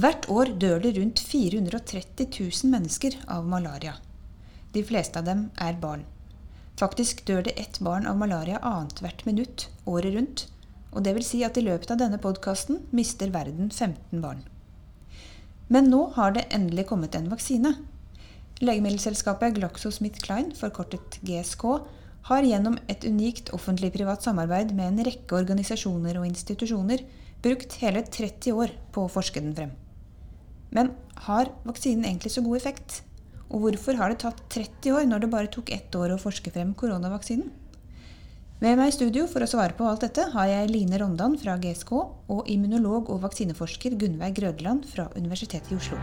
Hvert år dør det rundt 430 000 mennesker av malaria. De fleste av dem er barn. Faktisk dør det ett barn av malaria annethvert minutt året rundt. Og det vil si at i løpet av denne podkasten mister verden 15 barn. Men nå har det endelig kommet en vaksine. Legemiddelselskapet GlaxoSmithKline, forkortet GSK, har gjennom et unikt offentlig-privat samarbeid med en rekke organisasjoner og institusjoner brukt hele 30 år på å forske den frem. Men har vaksinen egentlig så god effekt? Og hvorfor har det tatt 30 år når det bare tok ett år å forske frem koronavaksinen? Med meg i studio for å svare på alt dette har jeg Line Rondan fra GSK og immunolog og vaksineforsker Gunnveig Grødeland fra Universitetet i Oslo.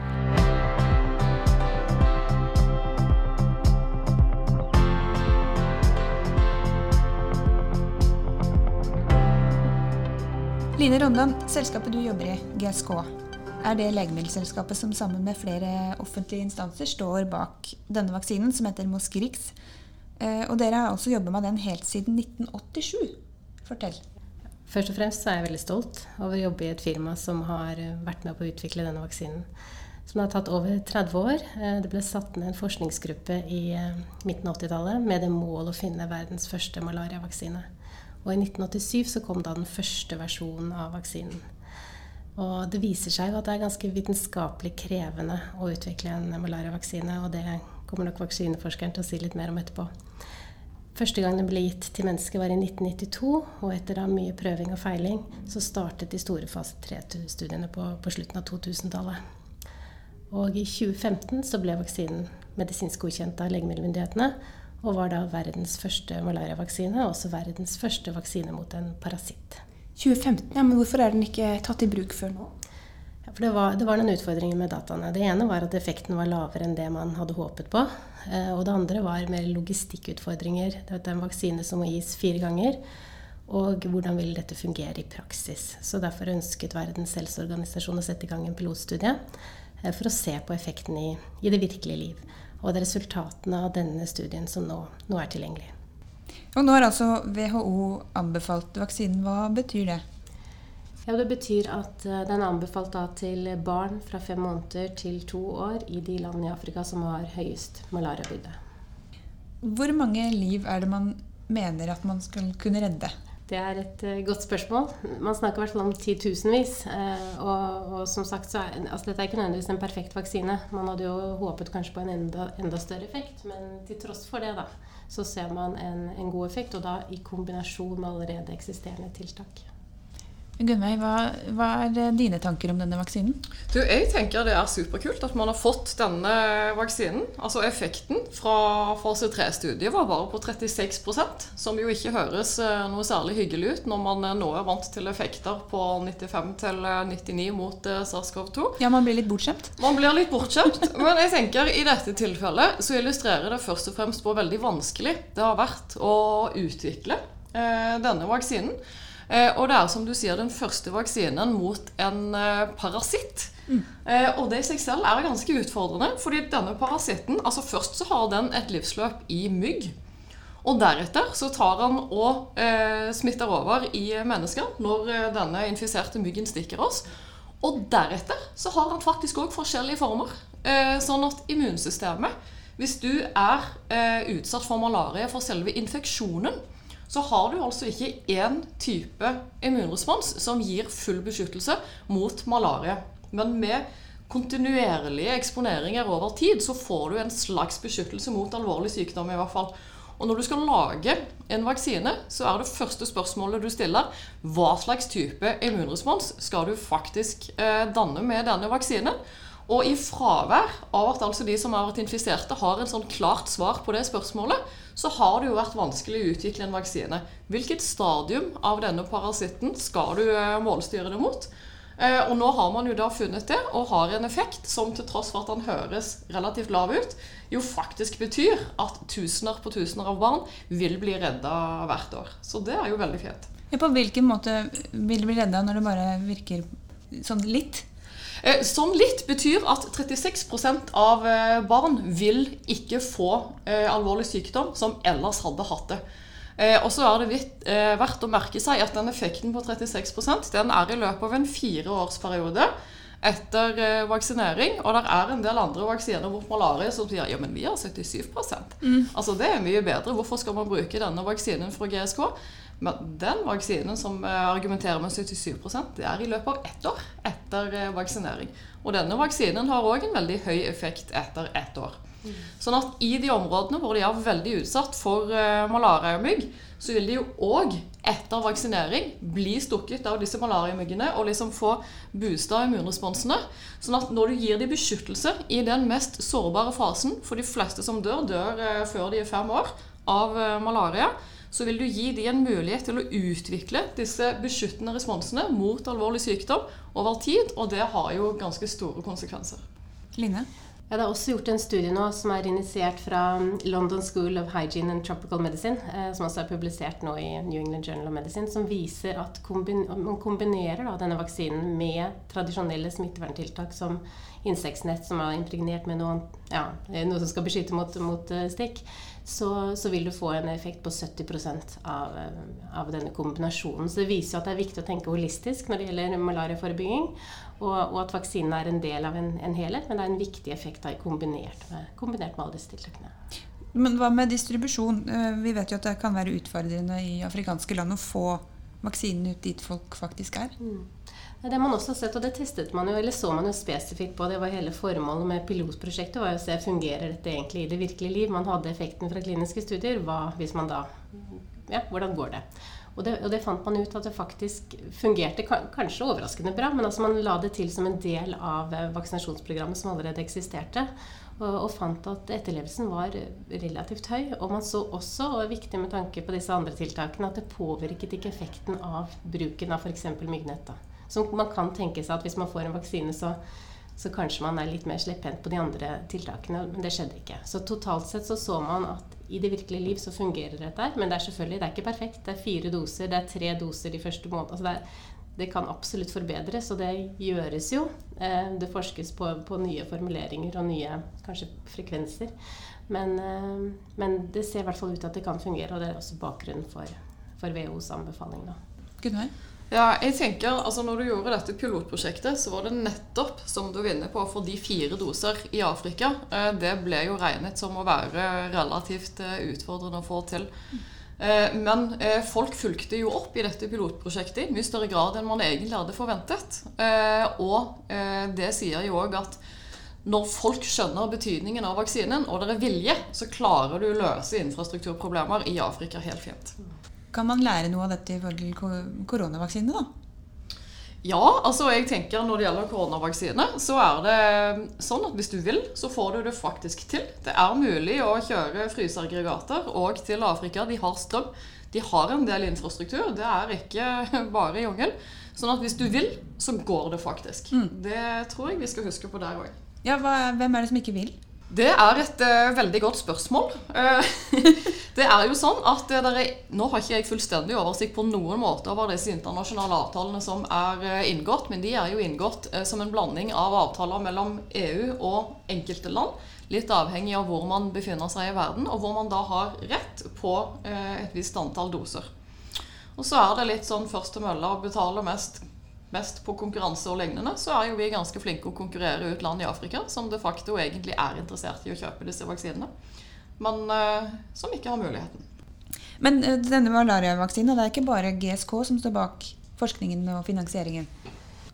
Line Rondan, selskapet du jobber i, GSK, er det legemiddelselskapet som sammen med flere offentlige instanser står bak denne vaksinen, som heter Mosquirix. Eh, og dere har også jobba med den helt siden 1987. Fortell. Først og fremst er jeg veldig stolt over å jobbe i et firma som har vært med på å utvikle denne vaksinen. Som har tatt over 30 år. Eh, det ble satt ned en forskningsgruppe i eh, midten av 80-tallet med det mål å finne verdens første malariavaksine. Og i 1987 så kom da den første versjonen av vaksinen. Og det viser seg jo at det er ganske vitenskapelig krevende å utvikle en malariavaksine, og det kommer nok vaksineforskeren til å si litt mer om etterpå. Første gang den ble gitt til mennesker var i 1992, og etter da mye prøving og feiling så startet de store fase 3-studiene på, på, slutten av 2000-tallet. Og i 2015 så ble vaksinen medisinsk godkjent av legemiddelmyndighetene, og var da verdens første malariavaksine, og også verdens første vaksine mot en parasitt. 2015, ja, men Hvorfor er den ikke tatt i bruk før nå? Ja, det var, det var, noen utfordringer med dataene. Det ene var at effekten var lavere enn det man hadde håpet på. Eh, og det andre var mer logistikkutfordringer. Det er en vaksine som må gis fire ganger. Og hvordan vil dette fungere i praksis? Så Derfor ønsket Verdens helseorganisasjon å sette i gang en pilotstudie eh, for å se på effekten i, i det virkelige liv. Og det er resultatene av denne studien som nå, nå er tilgjengelig. Og nå har altså WHO anbefalt vaksinen. Hva betyr det? Ja, Det betyr at eh, den er anbefalt til barn fra fem måneder til to år i de landene i Afrika som har høyest malariabyrde. Hvor mange liv er det man mener at man skal kunne redde? Det er et uh, godt spørsmål. Man snakker i hvert fall om titusenvis. Uh, og, og, som sagt, så er, altså, dette er ikke nødvendigvis en perfekt vaksine. Man hadde jo håpet kanskje på en enda, enda større effekt, men til tross for det, da, så ser man en, en god effekt. Og da i kombinasjon med allerede eksisterende tiltak. Gunnveig, hva, hva, er dine tanker om denne vaksinen? Du, jeg tenker det er superkult at man har fått denne vaksinen. Altså Effekten fra fase 3-studiet var bare på 36% som jo ikke høres eh, noe særlig hyggelig ut når man nå er vant til effekter på 95-99 mot eh, SARS-CoV-2. Ja, man blir litt bortskjemt? Man blir litt bortskjemt. Men jeg tenker i dette tilfellet så illustrerer det først og fremst hvor veldig vanskelig det har vært å utvikle eh, denne vaksinen. Eh, og det er som du sier den første vaksinen mot en eh, parasitt. Mm. Eh, og det i seg selv er ganske utfordrende. fordi denne parasitten altså Først så har den et livsløp i mygg. Og deretter så tar han og eh, smitter over i mennesker når denne infiserte myggen stikker oss. Og deretter så har han faktisk òg forskjellige former. Eh, sånn at immunsystemet Hvis du er eh, utsatt for malaria for selve infeksjonen, så har du altså ikke én type immunrespons som gir full beskyttelse mot malaria. Men med kontinuerlige eksponeringer over tid så får du en slags beskyttelse mot alvorlig sykdom. i hvert fall. Og når du skal lage en vaksine, så er det første spørsmålet du stiller hva slags type immunrespons skal du faktisk eh, danne med denne vaksinen? Og i fravær av at altså de som har vært infiserte, har en sånn klart svar på det spørsmålet, så har det jo vært vanskelig å utvikle en vaksine. Hvilket stadium av denne parasitten skal du eh, målstyre det mot? Eh, og nå har man jo da funnet det, og har en effekt som til tross for at den høres relativt lav ut, jo faktisk betyr at tusener på tusener av barn vil bli redda hvert år. Så det er jo veldig fint. Ja, på hvilken måte vil de bli redda når det bare virker sånn litt? Eh, sånn litt betyr at 36 av eh, barn vil ikke få eh, alvorlig sykdom som ellers hadde hatt det. Og så er det verdt å merke seg at den effekten på 36% den er i løpet av en fireårsperiode. etter vaksinering. Og det er en del andre vaksiner mot malaria som sier ja, men vi har 77 mm. Altså Det er mye bedre. Hvorfor skal man bruke denne vaksinen fra GSK? Men den vaksinen som eh, argumenterer med 77 det er i løpet av ett år etter eh, vaksinering. Og denne vaksinen har òg en veldig høy effekt etter ett år. Sånn at i de områdene hvor de er veldig utsatt for uh, malariamygg, så vil de jo òg etter vaksinering bli stukket av disse malariamyggene og liksom få boosta immunresponsene. Sånn at når du gir dem beskyttelse i den mest sårbare fasen, for de fleste som dør, dør før de er fem år av malaria, så vil du gi dem en mulighet til å utvikle disse beskyttende responsene mot alvorlig sykdom over tid, og det har jo ganske store konsekvenser. Line? Ja, det er også gjort en studie nå som er initiert fra um, London School of Hygiene and Tropical Medicine, eh, som også er publisert nå i New England Journal of Medicine, som viser at man kombinerer da, denne vaksinen med tradisjonelle smitteverntiltak som insektnett som er impregnert med noe, ja, noe som skal beskytte mot, mot uh, stikk, så, så, vil du få en effekt på 70% av, uh, av denne kombinasjonen. Så det viser at det er viktig å tenke holistisk når det gjelder malariaforebygging. Og, og, at vaksinen er en del av en, en, helhet, men det er en viktig effekt da, kombinert, med, kombinert med alle disse tiltakene. Men hva med distribusjon? Eh, vi vet jo at det kan være utfordrende i afrikanske land å få vaksinen ut dit folk faktisk er. Mm. Det man også har sett, og det testet man jo, eller så man jo spesifikt på, det var hele formålet med pilotprosjektet, var å se fungerer dette egentlig i det virkelige liv. Man hadde effekten fra kliniske studier. Hva hvis man da Ja, hvordan går det? Og det, og det, fant man ut at det faktisk fungerte kanskje overraskende bra, men altså man la det til som en del av eh, vaksinasjonsprogrammet som allerede eksisterte. Og, og fant at etterlevelsen var relativt høy. Og man så også, og er viktig med tanke på disse andre tiltakene, at det påvirket ikke effekten av bruken av f.eks. myggnett. Så man kan tenke seg at hvis man får en vaksine, så, så kanskje man er litt mer slepphendt på de andre tiltakene. Men det skjedde ikke. Så totalt sett så så man at i det virkelige liv så fungerer dette. Men det er selvfølgelig, det er ikke perfekt. Det er fire doser, det er tre doser de første månedene. Altså det, det, kan absolutt forbedres, og det gjøres jo. Eh, det forskes på, på, nye formuleringer og nye kanskje frekvenser. Men, eh, men, det ser i hvert fall ut til at det kan fungere, og det er også bakgrunnen for, for WHOs anbefaling. Gunnar? Ja, jeg tenker, altså Når du gjorde dette pilotprosjektet, så var det nettopp som du vinner på for de fire doser i Afrika. Eh, det ble jo regnet som å være relativt eh, utfordrende å få til. Eh, men folk fulgte jo opp i dette pilotprosjektet i mye større grad enn man egentlig hadde forventet. Og det sier jo òg at når folk skjønner betydningen av vaksinen, og det er vilje, så klarer du å løse infrastrukturproblemer i Afrika helt fint. Kan man lære noe av dette i forhold til koronavaksine, da? Ja, altså jeg tenker når det gjelder koronavaksine, så er det sånn at hvis du vil, så får du det faktisk til. Det er mulig å kjøre fryseaggregater og til Afrika. De har strøm. De har en del infrastruktur. Det er ikke bare jungel. Sånn at hvis du vil, så går det faktisk. Mm. Det tror jeg vi skal huske på der òg. Ja, hvem er det som ikke vil? Det er et uh, veldig godt spørsmål. Uh, det er jo sånn at uh, er, Nå har ikke jeg fullstendig oversikt på noen måte over disse internasjonale avtalene som er inngått, men de er jo inngått som en blanding av avtaler mellom EU og enkelte land. Litt avhengig av hvor man befinner seg i verden, og hvor man da har rett på et visst antall doser. Og så er det litt sånn først til mølla å betale mest mest på konkurranse og lignende, så er jo vi ganske flinke å konkurrere ut land i Afrika som de facto egentlig er interessert i å kjøpe disse vaksinene, men uh, som ikke har muligheten. Men uh, denne malariavaksinen, det er ikke bare GSK som står bak forskningen og finansieringen?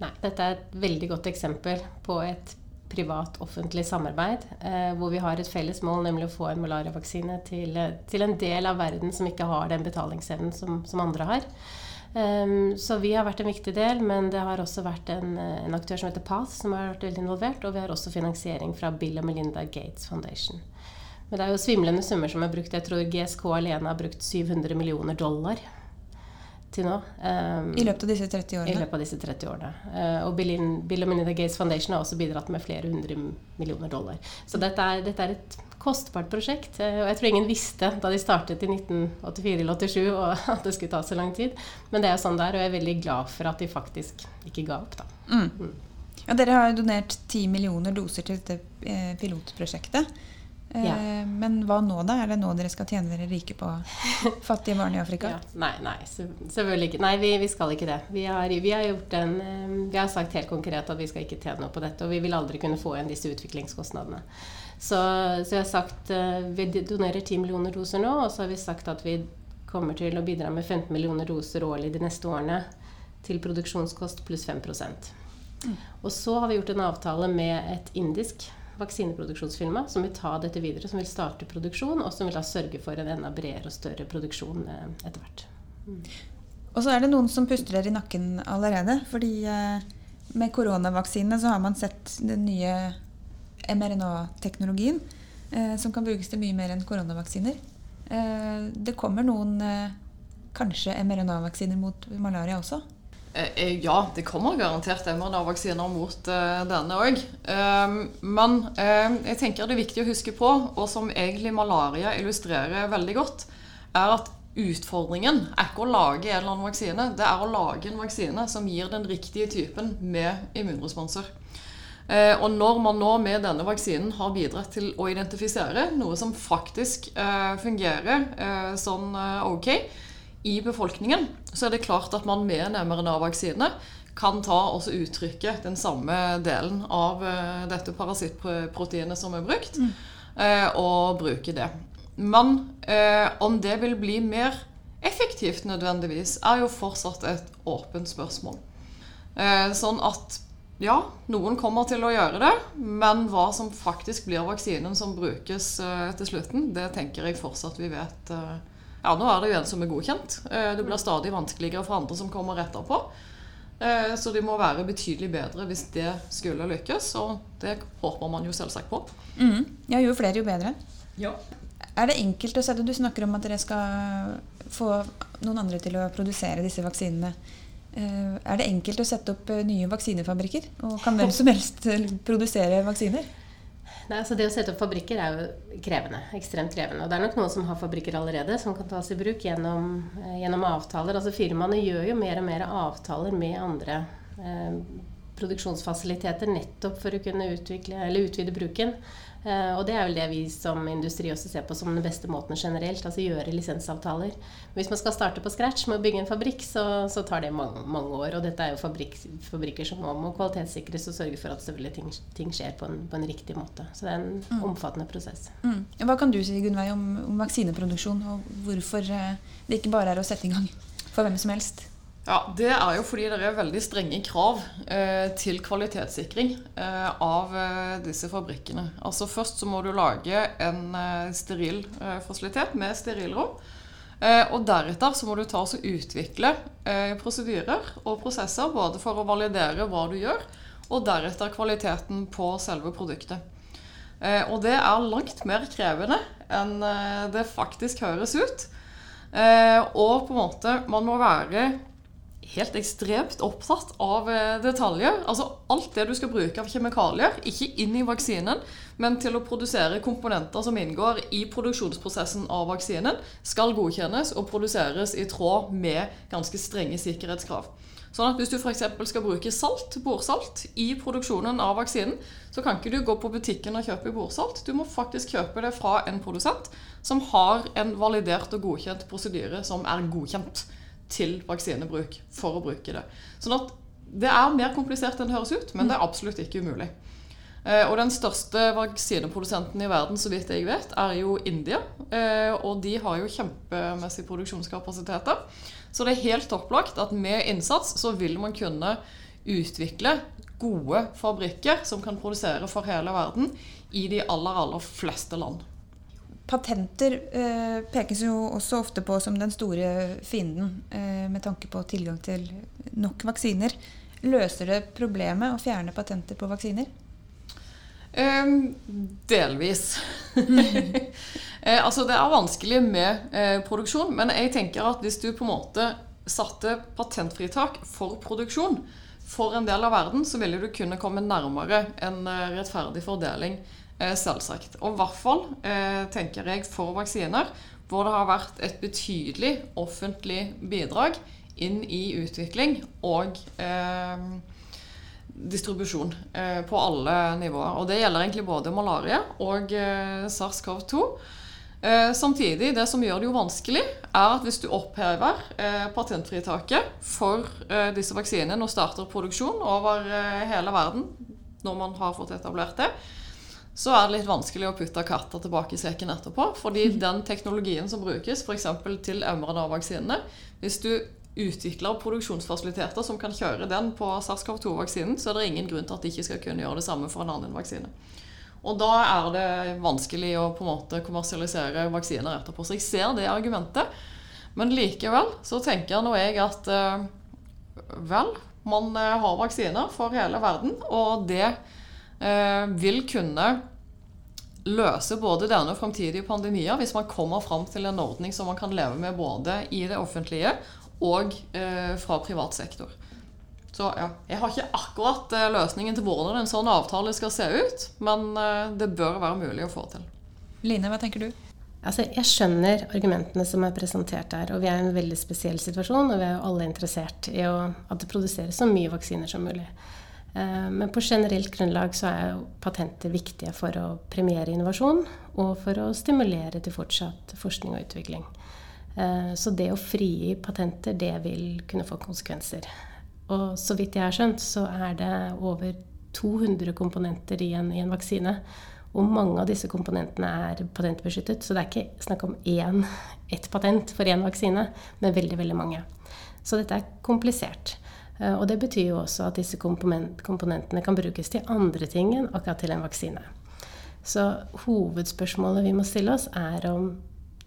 Nei, dette er et veldig godt eksempel på et privat-offentlig samarbeid, eh, hvor vi har et felles mål, nemlig å få en malariavaksine til, til, en del av verden som ikke har den betalingsevnen som, som andre har. Um, så vi har vært en viktig del, men det har også vært en, en, aktør som heter PATH, som har vært veldig involvert. Og vi har også finansiering fra Bill og Melinda Gates Foundation. Men det er jo svimlende summer som er brukt. Jeg tror GSK alene har brukt 700 millioner dollar til nå. Um, I løpet av disse 30 årene? I løpet av disse 30 årene. Uh, og Bill, Bill, og Melinda Gates Foundation har også bidratt med flere hundre millioner dollar. Så dette er, dette er et kostbart prosjekt. Uh, og jeg tror ingen visste da de startet i 1984 eller 87 at det skulle ta så lang tid. Men det er sånn sånn der, og jeg er veldig glad for at de faktisk ikke ga opp, da. Mm. Mm. Ja, dere har donert 10 millioner doser til dette eh, pilotprosjektet. Eh, Ja. Men hva nå, da? Er det nå dere skal tjene dere rike på fattige barn i Afrika? Ja, nei, nei, selvfølgelig ikke. Nei, vi, vi skal ikke det. Vi har, vi, har gjort en, eh, vi har sagt helt konkret at vi skal ikke tjene noe på dette, og vi vil aldri kunne få igjen disse utviklingskostnadene. Så, så jeg har sagt eh, vi donerer 10 millioner doser nå, og så har vi sagt at vi kommer til å bidra med 15 millioner doser årlig de neste årene til produksjonskost pluss 5 mm. Og så har vi gjort en avtale med et indisk vaksineproduksjonsfirma som vil ta dette videre, som vil starte produksjon, og som vil da sørge for en enda bredere og større produksjon eh, etter hvert. Og så er det noen som puster dere i nakken allerede. Fordi eh, med koronavaksine så har man sett den nye mRNA-teknologien eh, som kan brukes til mye mer enn koronavaksiner. Eh, det kommer noen eh, kanskje mRNA-vaksiner mot malaria også. Eh, eh, Ja, det kommer garantert mRNA-vaksiner mot eh, denne òg. men eh, jeg tenker det er viktig å huske på, og som egentlig malaria illustrerer veldig godt, er at utfordringen er ikke å lage en eller annen vaksine. Det er å lage en vaksine som gir den riktige typen med immunresponser. Eh, og når man nå med denne vaksinen har bidratt til å identifisere noe som faktisk eh, fungerer eh, sånn ok i befolkningen, så er det klart at man med en mRNA-vaksine kan ta og så uttrykke den samme delen av dette parasittproteinet som er brukt, mm. og bruke det. Men om det vil bli mer effektivt nødvendigvis, er jo fortsatt et åpent spørsmål. Sånn at ja, noen kommer til å gjøre det, men hva som faktisk blir vaksinen som brukes eh, til slutten, det tenker jeg fortsatt vi vet. eh, ja, nå er det jo en som er godkjent. Eh, det blir stadig vanskeligere for andre som kommer etterpå. Eh, så de må være betydelig bedre hvis det skulle lykkes, og det håper man jo selvsagt på. Mm. Ja, jo flere, jo bedre. Ja. Er det enkelt å sette Du snakker om at dere skal få noen andre til å produsere disse vaksinene. Eh, Er det enkelt å sette opp eh, nye vaksinefabrikker? Og kan hvem som helst eh, produsere vaksiner? Nei, altså Det å sette opp fabrikker er jo krevende. Ekstremt krevende. Og det er nok noen som har fabrikker allerede, som kan tas i bruk gjennom, gjennom avtaler. Altså Firmaene gjør jo mer og mer avtaler med andre eh, produksjonsfasiliteter nettopp for å kunne utvikle, utvide bruken. Eh, og det er vel det vi som industri også ser på som den beste måten generelt. Altså gjøre lisensavtaler. Men hvis man skal starte på scratch med å bygge en fabrikk, så, så tar det mange, mange år. Og dette er jo fabrikk, fabrikker som må, må kvalitetssikres og sørge for at selvfølgelig ting, ting skjer på en, på en riktig måte. Så det er en omfattende prosess. Mm. Hva kan du si Gunnveig, om, om vaksineproduksjon, og hvorfor eh, det ikke bare er å sette i gang for hvem som helst? Ja, Det er jo fordi det er veldig strenge krav eh, til kvalitetssikring eh, av eh, disse fabrikkene. Altså Først så må du lage en eh, steril eh, fasilitet med sterilrom. Eh, og deretter så må du ta og utvikle prosedyrer og prosesser både for å validere hva du gjør, og deretter kvaliteten på selve produktet. Og det er langt mer krevende enn det faktisk høres ut. Og på en måte, man må være helt ekstremt opptatt av eh, detaljer. Altså alt det du skal bruke av kjemikalier, ikke inn i vaksinen, men til å produsere komponenter som inngår i produksjonsprosessen av vaksinen, skal godkjennes og produseres i tråd med ganske strenge sikkerhetskrav. Sånn at Hvis du f.eks. skal bruke salt, bordsalt i produksjonen av vaksinen, så kan ikke du gå på butikken og kjøpe bordsalt. Du må faktisk kjøpe det fra en produsent som har en validert og godkjent prosedyre som er godkjent til vaksinebruk for å bruke det. Sånn at det er mer komplisert enn det høres ut, men det er absolutt ikke umulig. Eh, Og den største vaksineprodusenten i verden, så vidt jeg vet, er jo India. Eh, Og de har jo kjempemessige produksjonskapasiteter. Så det er helt opplagt at med innsats så vil man kunne utvikle gode fabrikker som kan produsere for hele verden i de aller, aller fleste land. Patenter eh, pekes jo også ofte på som den store fienden eh, med tanke på tilgang til nok vaksiner. Løser det problemet å fjerne patenter på vaksiner? Um, delvis. eh, altså det er vanskelig med eh, produksjon, men jeg tenker at hvis du på en måte satte patentfritak for produksjon for en del av verden, så ville du kunne komme nærmere en rettferdig fordeling, selvsagt. Og i hvert fall, eh, tenker jeg, for vaksiner, hvor det har vært et betydelig offentlig bidrag inn i utvikling og eh, distribusjon eh, på alle nivåer. Og det gjelder egentlig både malaria og eh, SARS-CoV-2. Eh, samtidig, det som gjør det jo vanskelig, er at hvis du opphever eh, patentfritaket for eh, disse vaksinene og starter produksjon over eh, hele verden når man har fått etablert det, så er det litt vanskelig å putte katter tilbake i sekken etterpå. Fordi den teknologien som brukes, f.eks. til mRNA-vaksinene Hvis du utvikler produksjonsfasiliteter som kan kjøre den på SARS-CoV-2-vaksinen, så er det ingen grunn til at de ikke skal kunne gjøre det samme for en annen vaksine. Og da er det vanskelig å på en måte kommersialisere vaksiner etterpå. Så jeg ser det argumentet. Men likevel så tenker nå jeg at eh, vel, man eh, har vaksiner for hele verden, og det vil kunne løse både denne og framtidige pandemier hvis man kommer fram til en ordning som man kan leve med både i det offentlige og eh, fra privat sektor. Så ja, Jeg har ikke akkurat eh, løsningen til hvordan en sånn avtale skal se ut, men eh, det bør være mulig å få til. Line, hva tenker du? Altså, jeg skjønner argumentene som er presentert her. og Vi er i en veldig spesiell situasjon, og vi er jo alle interessert i å, at det produseres så mye vaksiner som mulig. Eh, men på generelt grunnlag så er patenter viktige for å premiere innovasjon og for å stimulere til fortsatt forskning og utvikling. Eh, så det å frigi patenter, det vil kunne få konsekvenser. Og så vidt jeg har skjønt, så er det over 200 komponenter i en, i en vaksine. Og mange av disse komponentene er patentbeskyttet. Så det er ikke snakk om én, ett patent for én vaksine, men veldig, veldig mange. Så dette er komplisert. Eh, og det betyr jo også at disse komponentene kan brukes til andre ting enn akkurat til en vaksine. Så hovedspørsmålet vi må stille oss, er om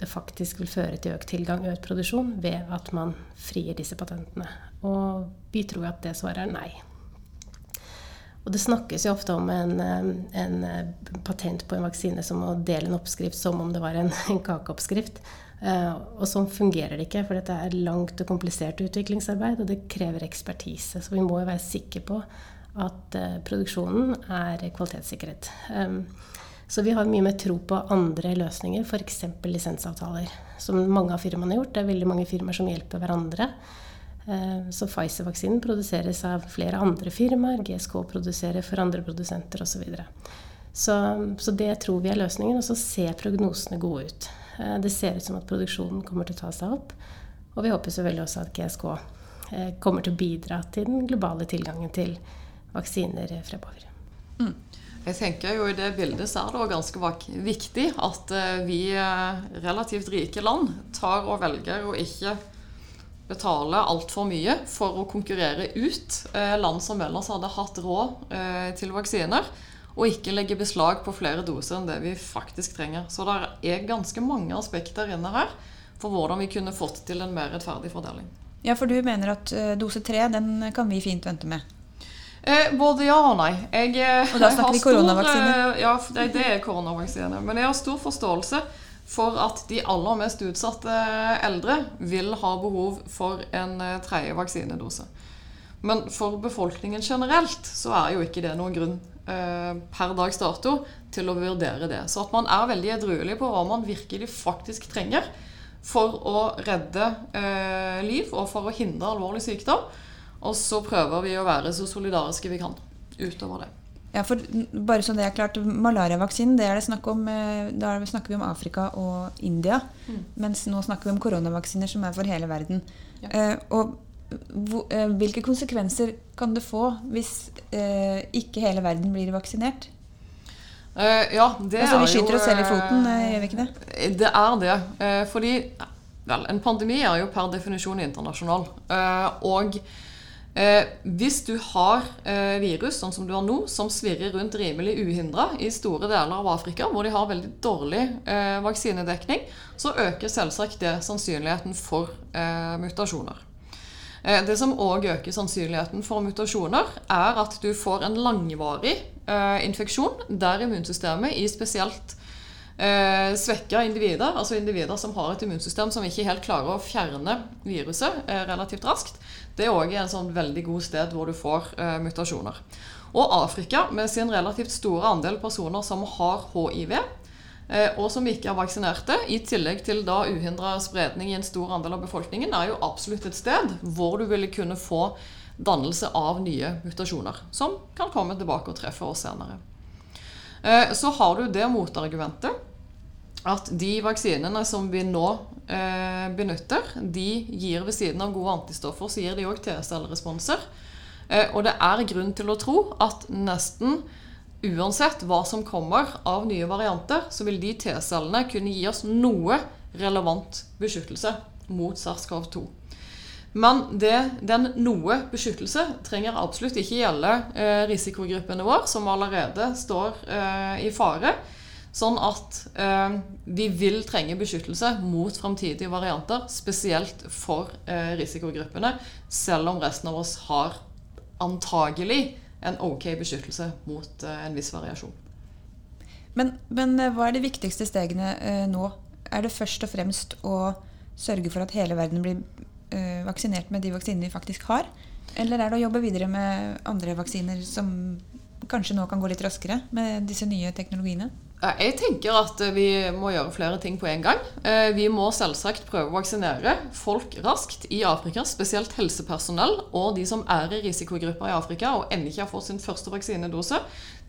det faktisk vil føre til økt tilgang og økt produksjon ved at man frier disse patentene. Og vi tror at det svaret er nei. Og det snakkes jo ofte om en, en, patent på en vaksine som å dele en oppskrift som om det var en, en kakeoppskrift. Uh, og sånn fungerer det ikke, for dette er langt og komplisert utviklingsarbeid, og det krever ekspertise. Så vi må jo være sikre på at uh, produksjonen er kvalitetssikret. Så vi har mye mer tro på andre løsninger, f.eks. lisensavtaler. Som mange av firmaene har gjort. Det er veldig mange firmaer som hjelper hverandre. Eh, så Pfizer-vaksinen produseres av flere andre firmaer. GSK produserer for andre produsenter osv. Så, så det tror vi er løsningen. Og så ser prognosene gode ut. Eh, det ser ut som at produksjonen kommer til å ta seg opp. Og vi håper selvfølgelig også at GSK eh, kommer til å bidra til den globale tilgangen til vaksiner fremover. Mm. Jeg tenker jo I det bildet så er det ganske viktig at vi relativt rike land tar og velger å ikke betale altfor mye for å konkurrere ut eh, land som ellers hadde hatt råd til vaksiner, og ikke legge beslag på flere doser enn det vi faktisk trenger. Så det er ganske mange aspekter inne her for hvordan vi kunne fått til en mer rettferdig fordeling. Ja, for du mener at dose tre den kan vi fint vente med? Eh, både ja og nei. Jeg, eh, og da snakker vi koronavaksine? Eh, ja, det, det er koronavaksine. Men jeg har stor forståelse for at de aller mest utsatte eldre vil ha behov for en eh, tredje vaksinedose. Men for befolkningen generelt så er jo ikke det noen grunn eh, per dags dato til å vurdere det. Så at man er veldig edruelig på hva man virkelig faktisk trenger for å redde eh, liv og for å hindre alvorlig sykdom. Og så prøver vi å være så solidariske vi kan utover det. Ja, for bare så det er klart, Malariavaksinen det er det snakk om, eh, da snakker vi om Afrika og India. Mm. Mens nå snakker vi om koronavaksiner som er for hele verden. Ja. Eh, og eh, hvilke konsekvenser kan det få hvis eh, ikke hele verden blir vaksinert? Uh, ja, det altså, vi skyter oss selv i foten, gjør vi ikke det? Det er det. fordi vel, en pandemi er jo per definisjon internasjonal. og Eh, hvis du har eh, virus sånn som du har nå, som svirrer rundt rimelig uhindra i store deler av Afrika, hvor de har veldig dårlig eh, vaksinedekning, så øker selvsagt det sannsynligheten for eh, mutasjoner. Eh, det som òg øker sannsynligheten for mutasjoner, er at du får en langvarig eh, infeksjon der immunsystemet i spesielt eh, svekka individer, altså individer som har et immunsystem som ikke helt klarer å fjerne viruset eh, relativt raskt, det er òg et sånn veldig god sted hvor du får eh, mutasjoner. Og Afrika, med sin relativt store andel personer som har hiv, eh, og som ikke er vaksinerte, i tillegg til da uhindra spredning i en stor andel av befolkningen, er jo absolutt et sted hvor du ville kunne få dannelse av nye mutasjoner, som kan komme tilbake og treffe oss senere. Eh, så har du det motargumentet at de vaksinene som vi nå eh, benytter, de gir ved siden av gode antistoffer, så gir de òg T-celleresponser. Eh, og det er grunn til å tro at nesten uansett hva som kommer av nye varianter, så vil de T-cellene kunne gi oss noe relevant beskyttelse mot SARS-CoV-2. Men det, den noe beskyttelse trenger absolutt ikke gjelde eh, risikogruppene våre, som allerede står eh, i fare. Sånn at eh, vi vil trenge beskyttelse mot framtidige varianter, spesielt for eh, risikogruppene, selv om resten av oss har antagelig en ok beskyttelse mot eh, en viss variasjon. Men, men, eh, hva er de viktigste stegene eh, nå? Er det først og fremst å sørge for at hele verden blir eh, vaksinert med de vaksinene vi faktisk har? Eller er det å jobbe videre med andre vaksiner som kanskje nå kan gå litt raskere med disse nye teknologiene? Jeg tenker at vi må gjøre flere ting på en gang. Eh, vi må selvsagt prøve å vaksinere folk raskt i Afrika, spesielt helsepersonell og de som er i risikogrupper i Afrika og ennå ikke har fått sin første vaksinedose.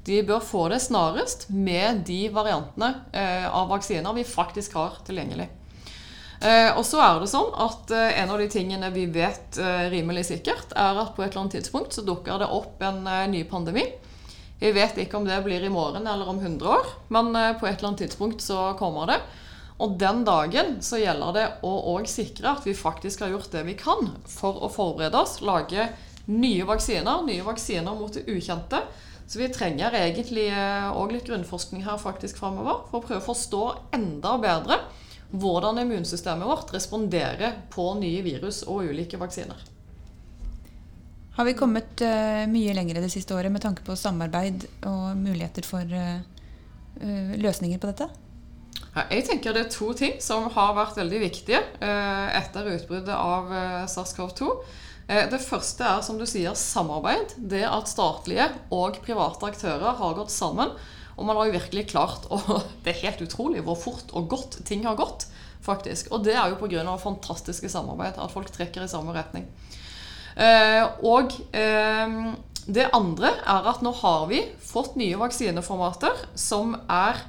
De bør få det snarest med de variantene eh, av vaksiner vi faktisk har tilgjengelig. Eh, og så er det sånn at En av de tingene vi vet rimelig sikkert, er at på et eller annet tidspunkt så dukker det opp en ny pandemi. Vi vet ikke om det blir i morgen eller om 100 år, men eh, på et eller annet tidspunkt så kommer det. Og den dagen så gjelder det å òg sikre at vi faktisk har gjort det vi kan for å forberede oss, lage nye vaksiner, nye vaksiner mot det ukjente. Så vi trenger egentlig òg eh, litt grunnforskning her faktisk framover for å prøve å forstå enda bedre hvordan immunsystemet vårt responderer på nye virus og ulike vaksiner. Har vi kommet uh, mye lenger det siste året med tanke på samarbeid og muligheter for uh, uh, løsninger på dette? Ja, jeg tenker Det er to ting som har vært veldig viktige etter utbruddet av SARS-CoV-2. Det første er som du sier, samarbeid. Det at statlige og private aktører har gått sammen. Og man har jo virkelig klart å Det er helt utrolig hvor fort og godt ting har gått. faktisk. Og det er jo pga. fantastiske samarbeid. At folk trekker i samme retning. Eh, og eh, det andre er at nå har vi fått nye vaksineformater som er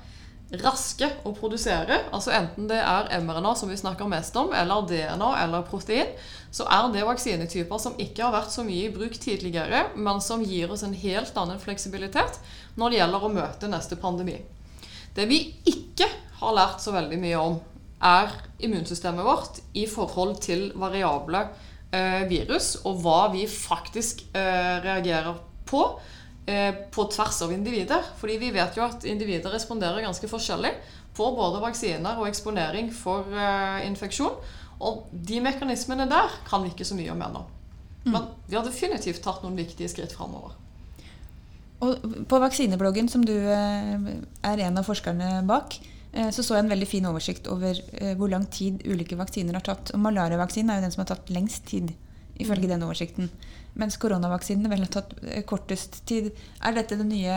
raske å produsere. altså Enten det er mRNA, som vi snakker mest om, eller DNA eller protein, så er det vaksinetyper som ikke har vært så mye i bruk tidligere, men som gir oss en helt annen fleksibilitet når det gjelder å møte neste pandemi. Det vi ikke har lært så veldig mye om, er immunsystemet vårt i forhold til variable Eh, virus, og hva vi faktisk eh, reagerer på på tvers av individer. Fordi vi vet jo at individer responderer ganske forskjellig på både vaksiner og eksponering for infeksjon. Og de mekanismene der kan vi ikke så mye om ennå. Mm. Men vi har definitivt tatt noen viktige skritt framover. Og på vaksinebloggen, som du er en av forskerne bak, Eh, så så jeg en veldig fin oversikt over eh, hvor lang tid ulike vaksiner har tatt. Og Malariavaksinen er jo den som har tatt lengst tid, ifølge mm. den oversikten. Mens koronavaksinen vel har tatt eh, kortest tid. Er dette den nye,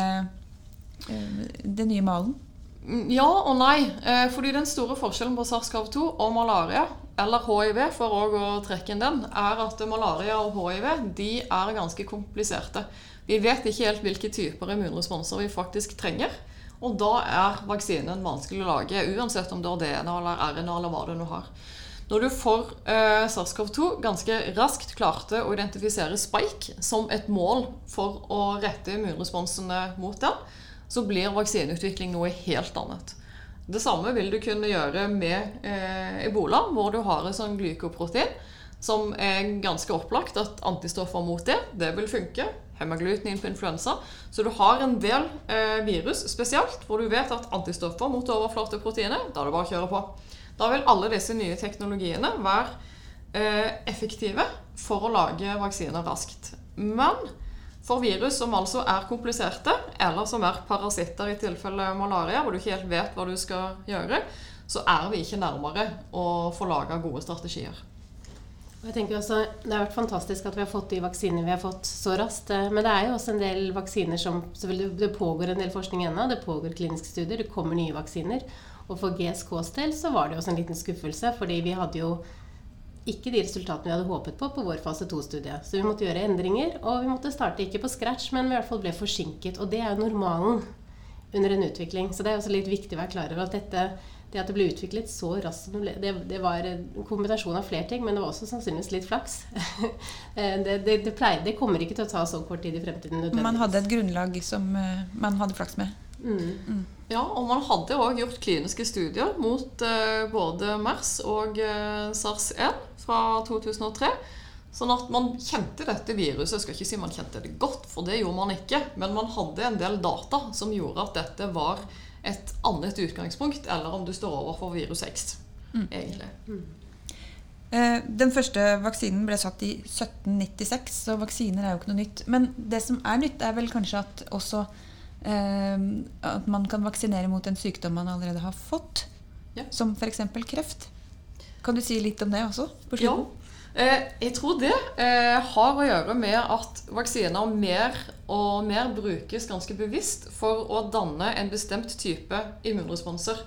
den nye malen? Mm, ja og nei. Fordi den store forskjellen på SARS-CoV-2 og malaria, eller hiv, for å trekke inn den, er at malaria og hiv de er ganske kompliserte. Vi vet ikke helt hvilke typer immunresponser vi faktisk trenger. Og da er vaksinen vanskelig å lage, uansett om du har DNA eller RNA eller hva du nå har. Når du for eh, SARS-CoV-2 ganske raskt klarte å identifisere spike som et mål for å rette immunresponsene mot den, så blir vaksineutvikling noe helt annet. Det samme vil du kunne gjøre med eh, ebola, hvor du har et sånn glykoprotein som er ganske opplagt at antistoffer mot det, det vil funke hemaglutinin på influensa. Så du har en del eh, virus spesielt hvor du vet at antistoffer mot overflateproteinet, da er det bare å kjøre på. Da vil alle disse nye teknologiene være eh, effektive for å lage vaksiner raskt. Men for virus som altså er kompliserte, eller som er parasitter i tilfelle malaria, hvor du ikke helt vet hva du skal gjøre, så er vi ikke nærmere å få laga gode strategier. Jeg tenker også, Det har vært fantastisk at vi har fått de vaksinene vi har fått så raskt. Eh, men det er jo også en del vaksiner som Det pågår en del forskning ennå. Det pågår kliniske studier. Det kommer nye vaksiner. Og for GSKs del så var det også en liten skuffelse, fordi vi hadde jo ikke de resultatene vi hadde håpet på på vår fase 2-studie. Så vi måtte gjøre endringer, og vi måtte starte ikke på scratch, men vi i hvert fall ble forsinket. Og det er jo normalen under en utvikling. Så det er også litt viktig å være klar over at dette, det at det ble utviklet så raskt som det ble, det, det var en kombinasjon av flere ting, men det var også sannsynligvis litt flaks. det, det, det, pleier, det kommer ikke til å ta så kort tid i fremtiden. Man hadde et grunnlag som eh, man hadde flaks med. Mm. Mm. Ja, og man hadde òg gjort kliniske studier mot uh, både MERS og uh, SARS-1 fra 2003. Sånn at man kjente dette viruset. Jeg skal ikke si man kjente det godt, for det gjorde man ikke. Men man hadde en del data som gjorde at dette var et annet utgangspunkt, eller om du står overfor virus X, mm. egentlig. Mm. Den første vaksinen ble satt i 1796, så vaksiner er jo ikke noe nytt. Men det som er nytt, er vel kanskje at også eh, at man kan vaksinere mot en sykdom man allerede har fått, ja. som f.eks. kreft. Kan du si litt om det også? på slutten? Ja. Eh, jeg tror det eh, har å gjøre med at vaksiner mer og mer brukes ganske bevisst for å danne en bestemt type immunresponser.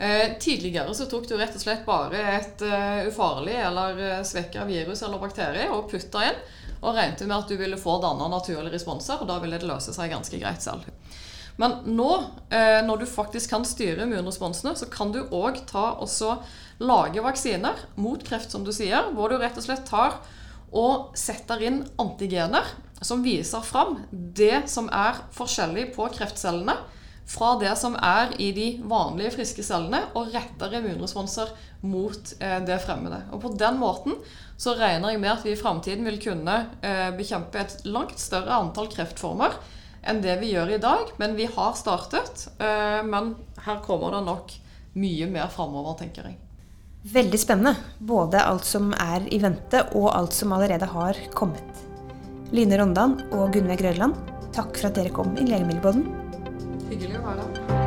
Eh, tidligere så tok du rett og slett bare et ufarlig eller svekka virus eller bakterie og putta inn, og regnet med at du ville få danna naturlige responser, og da ville det løse seg ganske greit selv. Men nå, når du faktisk kan styre immunresponsene, så kan du òg lage vaksiner mot kreft, som du sier, hvor du rett og slett tar og setter inn antigener som viser fram det som er forskjellig på kreftcellene fra det som er i de vanlige friske cellene, og retter immunresponser mot eh, det fremmede. Og På den måten så regner jeg med at vi i framtiden vil kunne eh, bekjempe et langt større antall kreftformer enn det vi gjør i dag. Men vi har startet. Eh, men her kommer det nok mye mer framover, tenker jeg. Veldig spennende. Både alt som er i vente, og alt som allerede har kommet. Line Rondan og Gunnveig Grødland, takk for at dere kom i Legemiddelbåten. Hyggelig å være her.